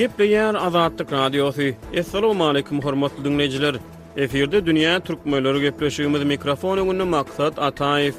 Gepleýär Azatlyk Radiosy. Assalamualaikum hormatly dinleýjiler. Efirde dünýä türkmenleri gepleşigimiz mikrofon öňünde Maksat Ataýew.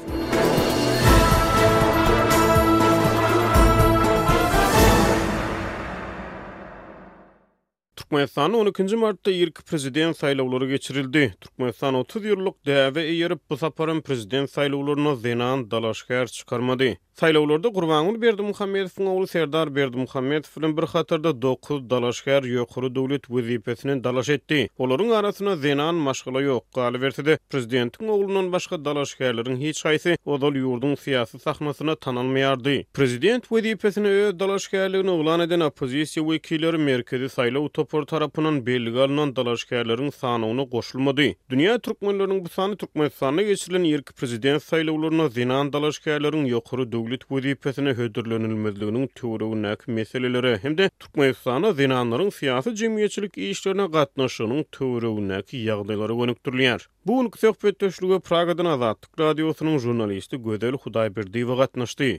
Türkmenistanda on ikinji martda irki prezident saýlawlary geçirildi. Türkmenistan otuz ýyllyk däbe eýerip, bu saparam prezident saýlawlaryna zenan dalaşgär çykarmady. Saýlawlarda Gurbanguly Berdimuhamedowyň ogly Serdar Berdimuhamedow bilen bir hatarda dokuz dalaşgär ýokary döwlet wezipesine dalaş etdi. Olaryň arasynda zenan maşgala ýok. Galyberse-de, prezidentiň oglundan başga dalaşgärleriň hiç haýsy ozal ýurduň syýasy sahnasyna tanalmaýardy. Prezident wezipesine öz dalaşgärligini yglan eden oppozisiýa wekilleri Merkezi saýlaw topary tarapyndan bellige alnan dalaşgärleriň sanawyna goşulmady. Dünýä türkmenleriniň bu sany Türkmenistanda geçirilen irki prezident saýlawlarynda zenan dalaşgärleriň ýokary döwlet wezipesine hödürlenilmezliginiň töweregindäki meselelere hem-de Türkmenistanda zenanlaryň syýasy-jemgyýetçilik işlerine gatnaşygynyň töweregindäki ýagdaýlara gönükdirilýär. Bu günki söhbetdeşlige Pragadan Azatlyk Radiosynyň žurnalisti Gözel Hudaýberdiýewa gatnaşdy.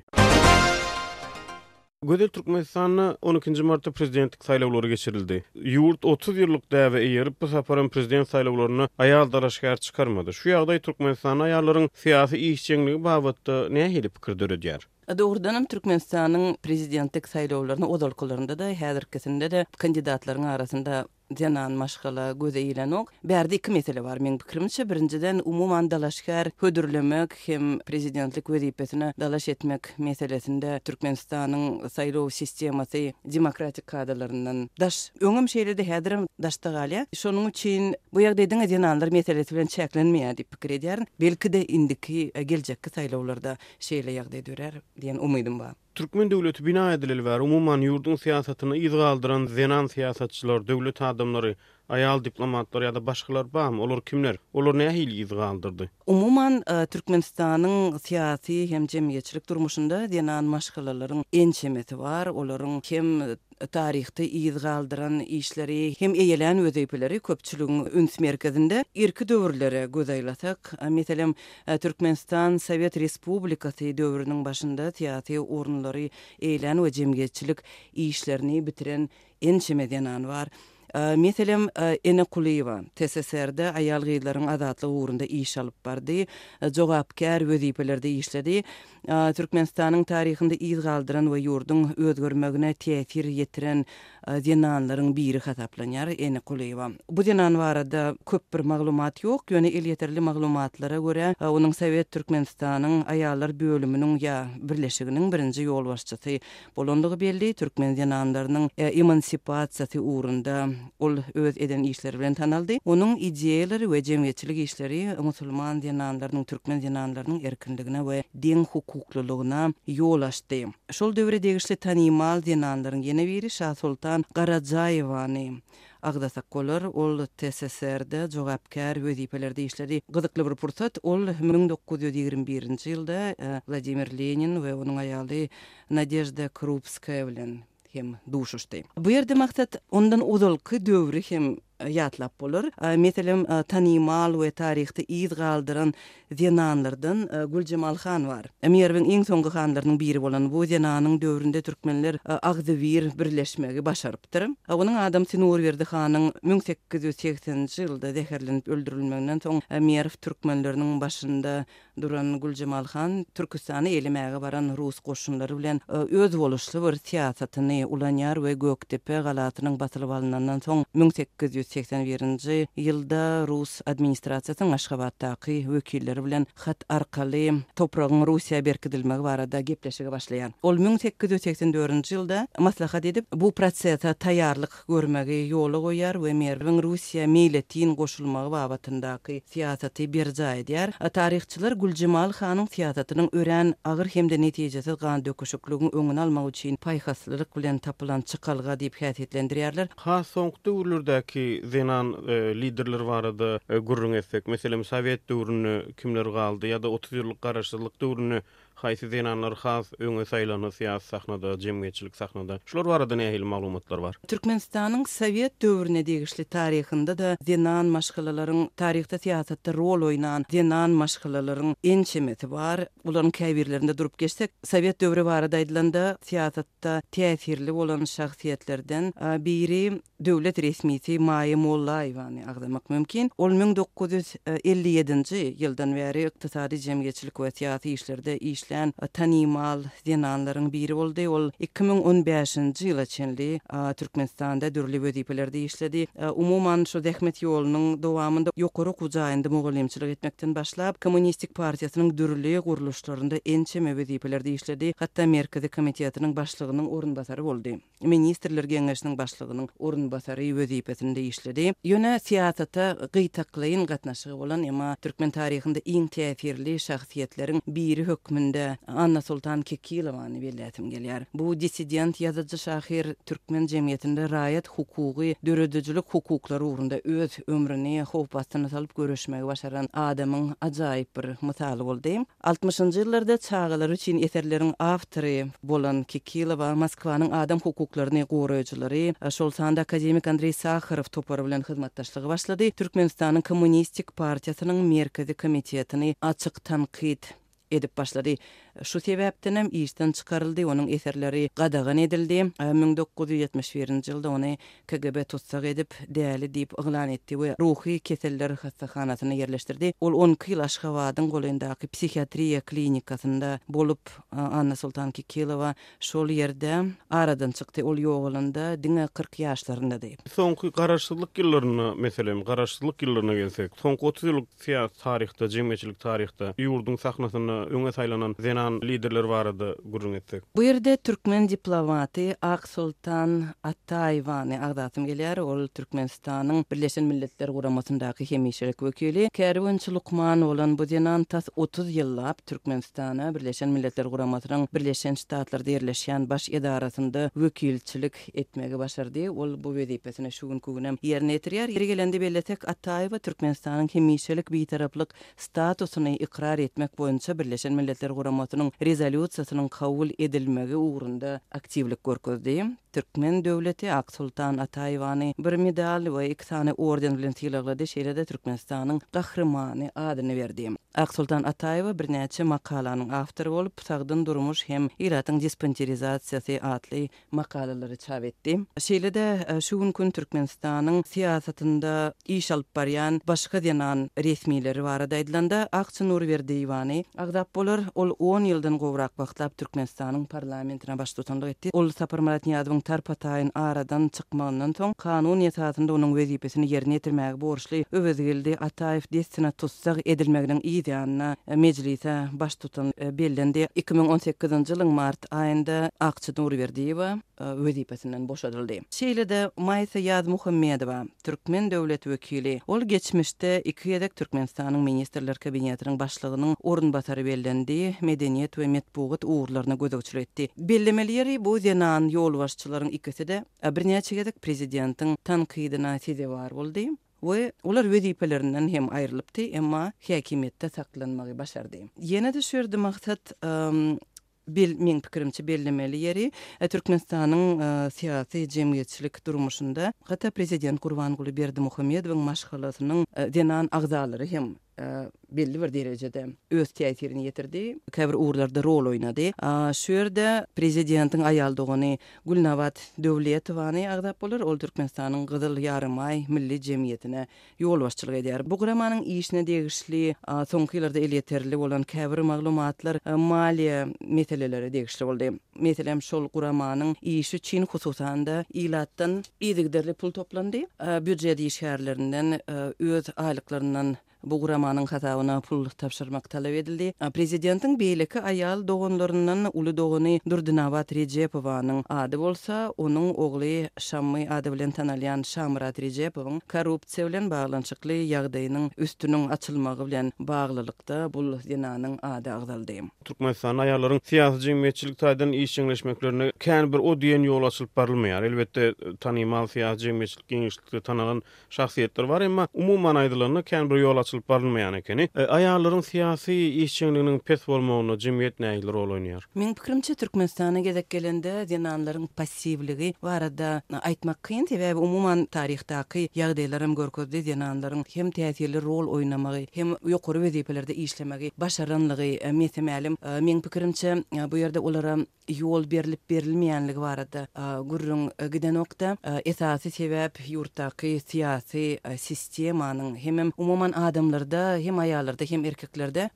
Gözel, Türkmenistanda on ikinji martda prezidentlik saýlawlary geçirildi. Ýurt otuz ýyllyk däbe eýerip, bu saparam prezident saýlawlaryna aýal dalaşgär çykarmady. Şu ýagdaý Türkmenistanda aýallaryň syýasy işjeňligi babatda nähili pikir döredýär? Dogrudanam, Türkmenistanyň prezidentlik saýlawlaryna ozalkylarynda-da, häzirkisinde-de kandidatlaryň arasynda Zenan maşgala göze ilenok. Bärde iki mesele bar meň pikirimçe. Birinjiden, umuman dalaşgär hödürlemek hem prezidentlik wezipesine dalaş etmek meselesinde Türkmenistanyň saýlaw sistemasy demokratik kadalaryndan daş. Öňem şeýledi, häzirem daşda galýar. Şonuň üçin bu ýagdaý diňe zenanlar meselesi bilen çäklenmeýär diýip pikir edýärin. Belki-de indiki, geljekki saýlawlarda şeýle ýagdaý dörär diýen umydym bar. Türkmen döwleti bina edileli bäri umuman ýurduň syýasatyny yz galdyran zenan syýasatçylar, döwlet adamlary, aýal diplomatlar ýa-da başgalar barmy? Olar kimler? Olar nähili yz galdyrdy? Umuman, Türkmenistanyň syýasy hem jemgyýetçilik durmuşynda zenan maşgalalaryň ençemesi bar. Olaryň hem taryhda yz galdyran işleri, hem eýelän wezipeleri köpçüligiň üns merkezinde. Irki döwürlere göz aýlasak, meselem, Türkmenistan Sowet Respublikasy döwrüniň başynda syýasy orunlary eýlän we jemgyýetçilik işlerini bitiren ençeme zenan bar. Meselem, Ene Kulyýewa TSSR-de aýal-gyzlaryň azatlygy ugrunda iş alyp bardy, jogapkär wezipelerde işledi. Türkmenistanyň taryhynda yz galdyran we ýurduň özgermegine täsir ýetiren zenanlaryň biri hasaplanýar Ene Kulyýewa. Bu zenan barada köp bir maglumat ýok, ýöne elýeterli maglumatlara görä, onuň Sowet Türkmenistanyň aýallar bölüminiň ýa birleşiginiň birinji ýolbaşçysy bolandygy belli, türkmen zenanlarynyň emansipasiýasy ugrunda ol öz eden işleri bilen tanaldy. Onuň ideýalary we jemgyýetçilik işleri musulman zenanlarynyň, türkmen zenanlarynyň erkinligine we deňhukuklylygyna ýol açdy. Şol döwre degişli tanymal zenanlaryň ýene biri Şasoltan Garajaýewany agzasak bolar. Ol TSSR-de jogapkär wezipelerde işledi. Gyzykly bir pursat, ol müň dokuz ýüz ýigrimi birinji ýylda Wladimir Lenin we onuň aýaly Nadežda Krupskaýa bilen hem duşuşdy. Bu ýerde maksat, ondan ozalky döwri hem ýatlap bolar. Meselem, tanymal we taryhda yz galdyran zenanlardan Güljemal han bar. Merwiň iň soňky hanlarynyň biri bolan bu zenanyň döwründe türkmenler agzybir birleşmegi başarypdyr. Onuň adamsy Nurberdi hanyň müň sekiz ýüz segseninji ýylda zäherlenip öldürilmeginden soň Merw türkmenleriniň başynda duran Güljemal han Türküstany elemäge baran rus goşunlary bilen özboluşly bir syýasatyny ulanýar we Gökdepe galasynyň basylyp alynandan soň müň sekiz ýüz segsen birinji ýylda rus administrasiýasynyň Aşgabatdaky wekilleri bilen hat arkaly topragyň Russiýa berkidilmegi barada gepleşige başlaýar. Ol müň sekiz ýüz segsen dördünji ýylda maslahat edip, bu prosese taýýarlyk görmegi ýola goýýar we Merwiň Russiýa meýletin goşulmagy babatyndaky syýasaty berjaý edýär. Taryhçylar Güljemal hanyň syýasatynyň örän agyr hem-de netijesiz gandöküşikligiň öňüni almak üçin paýhaslylyk bilen tapylan çykalga diýip häsiýetlendirýärler. Has soňky döwürlerdäki zenan liderler barada gürrüň etsek, meselem, sowet döwründe kimler galdy ýa-da otuz ýyllyk garaşsyzlyk döwründe haýsy zenanlar has öňe saýlandy syýasy sahnada, jemgyýetçilik sahnada? Şular barada nähili maglumatlar bar? Türkmenistanyň sowet döwrüne degişli taryhynda-da zenan maşgalalaryň, taryhda syýasatda rol oýnan zenan maşgalalaryň ençemesi bar. Bularyň käbirlerinde durup geçsek, sowet döwri barada aýdylanda, syýasat, babatda täsirli bolan şahsyýetlerden biri döwlet resmisi Maýa Mollaýewany agzamak mümkin. Ol müň dokuz ýüz elli ýedinji ýyldan bäri ykdysady, jemgyýetçilik we syýasy işlerde işlän tanymal zenanlaryň biri boldy. Ol iki müň on bäşinji ýyla çenli Türkmenistanda dürli wezipelerde işledi. Umuman, şu zähmet ýolunyň dowamynda ýokary okuw jaýynda mugallymçylyk etmekden başlap, Kommunistik partiýasynyň dürli gurluş. ýolbaşçylarynda ençeme wezipelerde işledi, hatda Merkezi komitetiniň başlygynyň orunbasary boldy, Ministrler Geňeşiniň başlygynyň orunbasary wezipesinde işledi. Ýöne syýasata gytaklaýyn gatnaşygy bolan, emma türkmen taryhynda iň täsirli şahsyýetleriň biri hökmünde Annasoltan Kekilowany belläsim gelýär. Bu dissident ýazyjy-şahyr türkmen jemgyýetinde raýat hukugy, döredijilik hukuklary ugrunda öz ömrüni howp astyna salyp göreşmegi başaran adamyň ajaýyp bir mysaly boldy. Altmyşynjy ýyllarda çagalar üçin eserleriň awtory bolan Kikilowa Moskwanyň adam hukuklaryny goraýjylary, şol sanda akademik Andreý Sacharow topary bilen hyzmatdaşlygy başlady, Türkmenistanyň Kommunistik partiýasynyň Merkezi komitetini açyk tankyt edip başlady. Şu sebäpdenem işden çykaryldy, onuň eserleri gadagan edildi. Müň dokuz ýüz ýetmiş birinji ýylda ony KGB tussag edip, däli diýip yglan etdi we ruhy keseller hassahanasyna ýerleşdirdi. Ol on iki ýyl Aşgabadyň golyndaky psihiatriýa klinikasynda bolup, Annasoltan Kikilowa, Şol ýerde aradan çykdy. Ol ýogalanda, diňe kyrk ýaşlaryndady. Soňky garaşsyzlyk ýyllaryna, meselem, garaşsyzlyk ýyllaryna gelsek, soňky otuz ýyllyk syýasy taryhda, jemgyýetçilik taryhda ýurduň sahnasynda öňe saýlanan zenan liderler barada gürrüň etsek. Bu ýerde türkmen diplomaty Aksoltan Ataýewany agzasym gelýär. Ol Türkmenistanyň Birleşen Milletler Guramasyndaky hemişelik wekili. Kärwençi lukman bolan bu zenan tas otuz ýyllap, Türkmenistana Birleşen Milletler Guramasynyň Birleşen Ştatlarda ýerleşýän baş edarasynda wekilçilik etmegi başardy. Ol bu wezipesini şu günki gün hem ýerine ýetirýär. Ýeri gelende bellesek, Ataýewa Türkmenistanyň hemişelik Bitaraplyk statusyny ykrar etmek boýunça Birleşen Milletler Guramasynyň Rezolýusiýasynyň kabul edilmegi ugrunda aktiwlik görkezdi. Türkmen döwleti Aksoltan Ataýewany bir medal we iki sany orden bilen sylaglady, şeýle-de Türkmenistanyň Gahrymany adyny berdi. Aksoltan Ataýewa birnäçe makalanyň awtory bolup, Sagdyn durmuş hem ilatyň dispanserizasiýasy atly makalalary çap etdi. Şeýle-de şu günki gün Türkmenistanyň syýasatynda iş alyp barýan başga zenan resmileri barada aýdylanda, Akça Nurberdiýewany agzap bolar, ol on ýyldan gowrak wagtlap Türkmenistanyň parlamentine baştutanlyk etdi. Ol Saparmyrat Nyýazowyň tarpa-taýyn aradan çykmagyndan soň, kanun esasynda onuň wezipesini ýerine ýetirmäge borçly Öwezgeldi Ataýew dessine tussag edilmeginiň yz ýanyna Mejlise baştutan bellendi. Iki müň on sekizinji ýylyň mart aýynda Akçy Nurberdiýewa wezipesinden boşadyldy. Şeýle-de Maýsa Ýazmuhammedowa, Türkmen döwlet wekili. Ol geçmişde iki gezek Türkmenistanyň Ministrler Kabinetiniň Başlygynyň orunbasary bellendi, medeniýet we metbugat ugurlaryna gözegçilik etdi. Bellemeli ýeri, bu zenan ýolbaşçylaryň ikisi-de birnäçe gezek prezidentiň tankydyna sezewar boldy we olar wezipelerinden hem aýrylypdy, emma häkimiýetde saklanmagy başardy. Ýene-de şu ýerde maksat Bil, meň pikirimçe bellemeli ýeri, Türkmenistanyň syýasy, jemgyýetçilik durmuşynda hatda prezident Gurbanguly Berdimuhamedowyň maşgalasynyň zenan agzalary hem belli bir derejede öz täsirini ýetirdi, käbir ugurlarda rol oýnady. Şu ýerde prezidentiň aýal dogany Gülnabat Döwletowany agzap bolar, ol Türkmenistanyň Gyzyl Ýarymaý Milli jemgyýetine ýolbaşçylyk edýär. Bu guramanyň işine degişli soňky ýyllarda elýeterli bolan käbir maglumatlar maliýe meseleleri degişli boldy. Meselem, şol guramanyň işi üçin hususan-da, ilatdan yzygiderli pul toplandy, býujet işgärlerinden öz aýlyklaryndan bu guramanyň hasabyna pul tabşyrmak talap edildi. Prezidentiň beýleki aýal doganlaryndan uly dogany Durdinabat Rejepowanyň ady bolsa, onuň ogly Şammy ady bilen tanalýan Şamyrat Rejepov, gatnaşyklygyň korrupsiýa bilen baglanyşykly ýagdaýynyň üstüniň açylmagy bilen baglylykda bul zenanyň ady agzaldy. Türkmenistanda aýallaryň syýasy-jemgyýetçilik taýdan işjeňleşmeklerine kän bir o diýen ýol açylyp barylmaýar. Elbetde, tanymal syýasy-jemgyýetçilik giňişlikde tanalan şahsyýetler bar, emma umuman aýdylanda kän bir ýol açylyp barylmaýan ekeni. Aýallaryň syýasy işjeňliginiň pes bolmagynda jemgyýet nähili rol oýnaýar? Meň pikirimçe, Türkmenistana gezek gelende zenanlaryň aktiwligi barada aýtmak kyn, sebäbi umuman taryhdaky ýagdaýlaram görkezdi, zenanlaryň hem täsirli rol oýnamagy, hem ýokary wezipelerde işlemegi başaranlygy, mese-mälim, meň pikirimçe, bu ýerde olara ýol berlip-berilmeýänligi barada gürrüň gidenok-da, esasy sebäp ýurtdaky syýasy sistemanyň, hemem umuman adamlarda, hem aýallarda, hem erkeklerde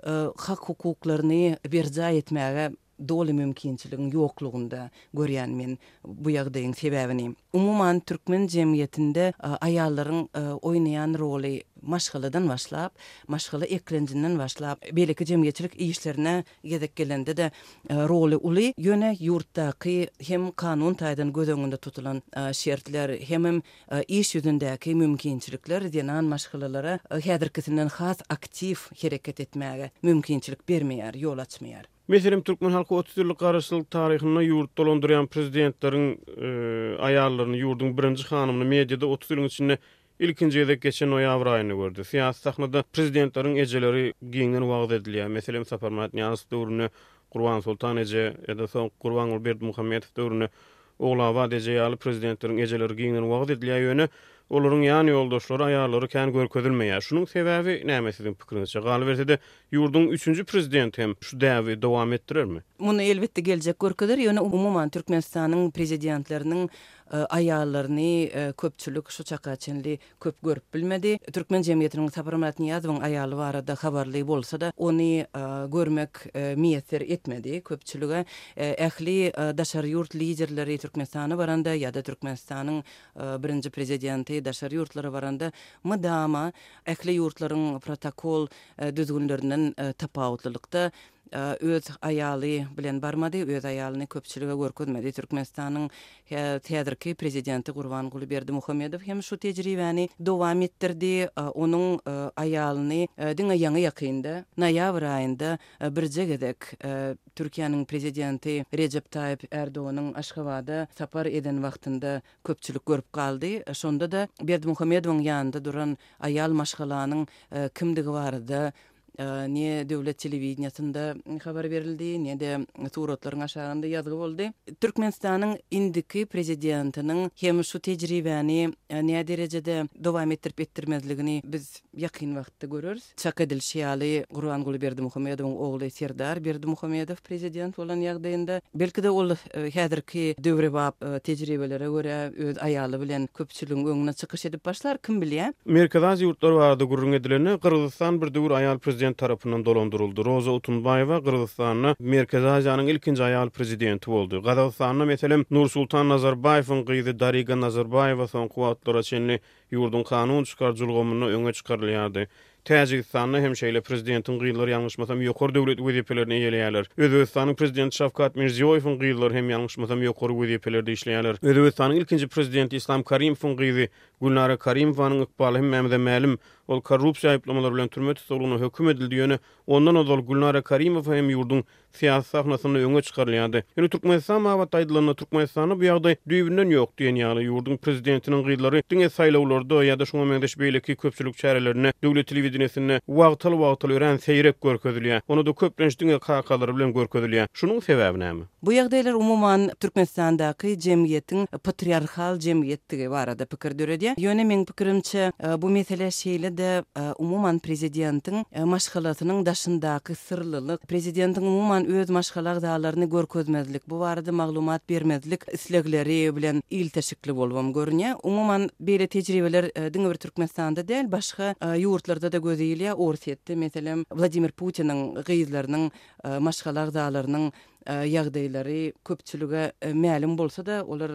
hak-hukuklaryny berjaý etmäge doly mümkinçiligiň ýoklugynda görýän men bu ýagdaýyň sebäbini. Umuman, türkmen jemgyýetinde aýallaryň oýnaýan roly maşgaladan başlap, maşgala eklenjinden başlap, beýleki jemgyýetçilik işlerine gezek gelende-de roly uly. Ýöne ýurtdaky hem kanun taýdan göz öňünde tutulan şertler, hemem iş ýüzündäki mümkinçilikler zenan maşgalalara häzirkisinden has aktiw hereket etmäge mümkinçilik bermeýär, ýol açmaýar. Meselem, türkmen halky otuz ýyllyk garaşsyzlyk taryhynda ýurt dolandyrýan prezidentleriň aýallaryny, ýurduň birinji hanymyny mediada otuz ýylyň içinde ilkinji gezek geçen noýabr aýynda gördi. Syýasy sahnada prezidentleriň ejeleri giňden wagyz edilýär. Meselem, Saparmyrat Nyýazow döwründe Gurbansoltan eje ýa-da soňky Gurbanguly Berdimuhamedow döwründe Ogulabat eje ýaly prezidentleriň ejeleri giňden wagyz edilýär ýöne olaryň ýan ýoldaşlary aýallary kän görkezilmeýär şunuň sebäbi näme siziň pikiriňizçe galybersede ýurduň üçünji prezidenti hem şu däbi dowam etdirermi? Muny elbetde geljek görkezer ýöne umuman türkmenistanyň prezidentleriniň aýallaryny köpçülik şu çaka çenli köp görüp bilmedi. Türkmen jemgyýetiniň Saparmyrat Nyýazowyň aýaly barada habarly bolsa-da, ony görmek miýesser etmedi. Köpçülige ähli daşary ýurt liderleri Türkmenistana baranda ýa-da Türkmenistanyň Birinji Prezidenti daşary ýurtlara baranda mydama ähli ýurtlaryň protokol düzgünlerinden tapawutlylykda öz aýaly bilen barmady, öz aýalyny köpçülige görkezmedi. Türkmenistanyň häzirki prezidenti Gurbanguly Berdimuhamedow hem şu tejribäni dowam etdirdi, onuň aýalyny diňe ýaňy-ýakynda, noýabr aýynda birje gezek Türkiýäniň prezidenti Rejep Taýyp Ärdoganyň Aşgabada sapar eden wagtynda köpçülik görüp galdy, şonda-da Berdimuhamedowyň ýanynda duran aýal maşgalanyň kimdigi barada Ne döwlet telewideniýesinde habar berildi, ne-de suratlaryň aşagynda ýazgy boldy. Türkmenistanyň indiki prezidentiniň hem şu tejribäni näderejede dowam etdirip-etdirmezligini biz ýakyn wagtda göreris. Çak edilişi ýaly, Gurbanguly Berdimuhamedowyň ogly Serdar Berdimuhamedow prezident bolan ýagdaýynda, belki-de, ol Häzirki döwrebap tejribelere görä, öz aýaly bilen köpçüligiň öňüne çykyş edip başlar, kim bilýä? Merkezi Aziýa ýurtlary barada gürrüň edilende, Gyrgyzystan bir döwür aýal prezident tarapyndan dolandyryldy. Roza Otunbaýewa Gyrgyzystanda Merkezi Aziýanyň ilkinji aýal prezidenti boldy. Gazagystanda, meselem, Nursultan Nazarbaýewiň gyzy Dariga Nazarbaýewa soňky wagtlara çenli Ýurduň kanun çykaryjy ulgamynda öňe çykarylýardy. Täjigistanda hem şeýle, prezidentiň gyzlary ýalňyşmasam ýokary döwlet wezipelerini eýeleýärler. Özbegistanyň prezidenti Şawkat Mirziýoýewiň gyzlary hem ýalňyşmasam ýokary wezipelerde işleýärler. Özbegistanyň ilkinji prezidenti Islam Karimowyň gyzy Gülnara Karimowanyň ykbaly hemmämize mälim, ol korrupsiýa aýyplamalar bilen türme tussaglygyna höküm edildi, ýöne ondan ozal Gülnara Karimowa hem ýurduň syýasy sahnasynda öňe çykarylýardy. Ýöne Türkmenistan babatda aýdylanda, Türkmenistanda bu ýagdaý düýbünden ýok diýen ýaly. Ýurduň prezidentiniň gyzlary diňe saýlawlarda ýa-da şuňa meňzeş beýleki köpçülik çärelerinde, döwlet telewideniýesinde wagtal-wagtal örän seýrek görkezilýär. Onda-da köplenç diňe kakalary bilen görkezilýär. Şunuň sebäbi näme? Bu ýagdaýlar umuman Türkmenistandaky jemgyýetiň patriarhal jemgyýetdigi barada pikir döredýär. Ýöne meň pikirimçe, bu mesele şeýle-de umuman prezidentiň maşgalasynyň daşyndaky syrlylyk, prezidentiň umuman öz maşgala agzalaryny görkezmezlik, bu barada maglumat bermezlik islegleri bilen ilteşikli bolubam görünýär. Umuman, beýle tejribeler diňe bir Türkmenistanda däl, başga ýurtlarda-da göze ilýär. Orsýetde, meselem, Wladimir Putiniň gyzlarynyň maşgala agzalarynyň ýagdaýlary köpçülige mälim bolsa-da, olar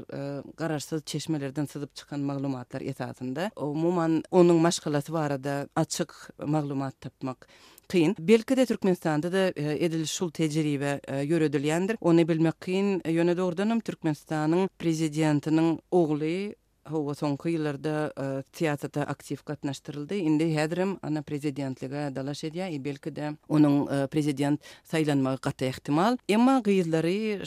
garaşsyz çeşmelerden syzyp çykan maglumatlar esasynda, umuman, onuň maşgalasy barada açyk maglumat tapmak Kyn. Belki-de Türkmenistanda-da edil şul tejribe ýöredilýändir. Ony bilmek kyn. Ýöne dogrudanam Türkmenistanyň Prezidentiniň ogly, hawa, soňky ýyllarda syýasata aktiw gatnaşdyryldy. Indi häzirem ana Prezidentlige dalaş edýär. Belki-de onuň Prezident saýlanmagy gaty ähtimal. Emma gyzlary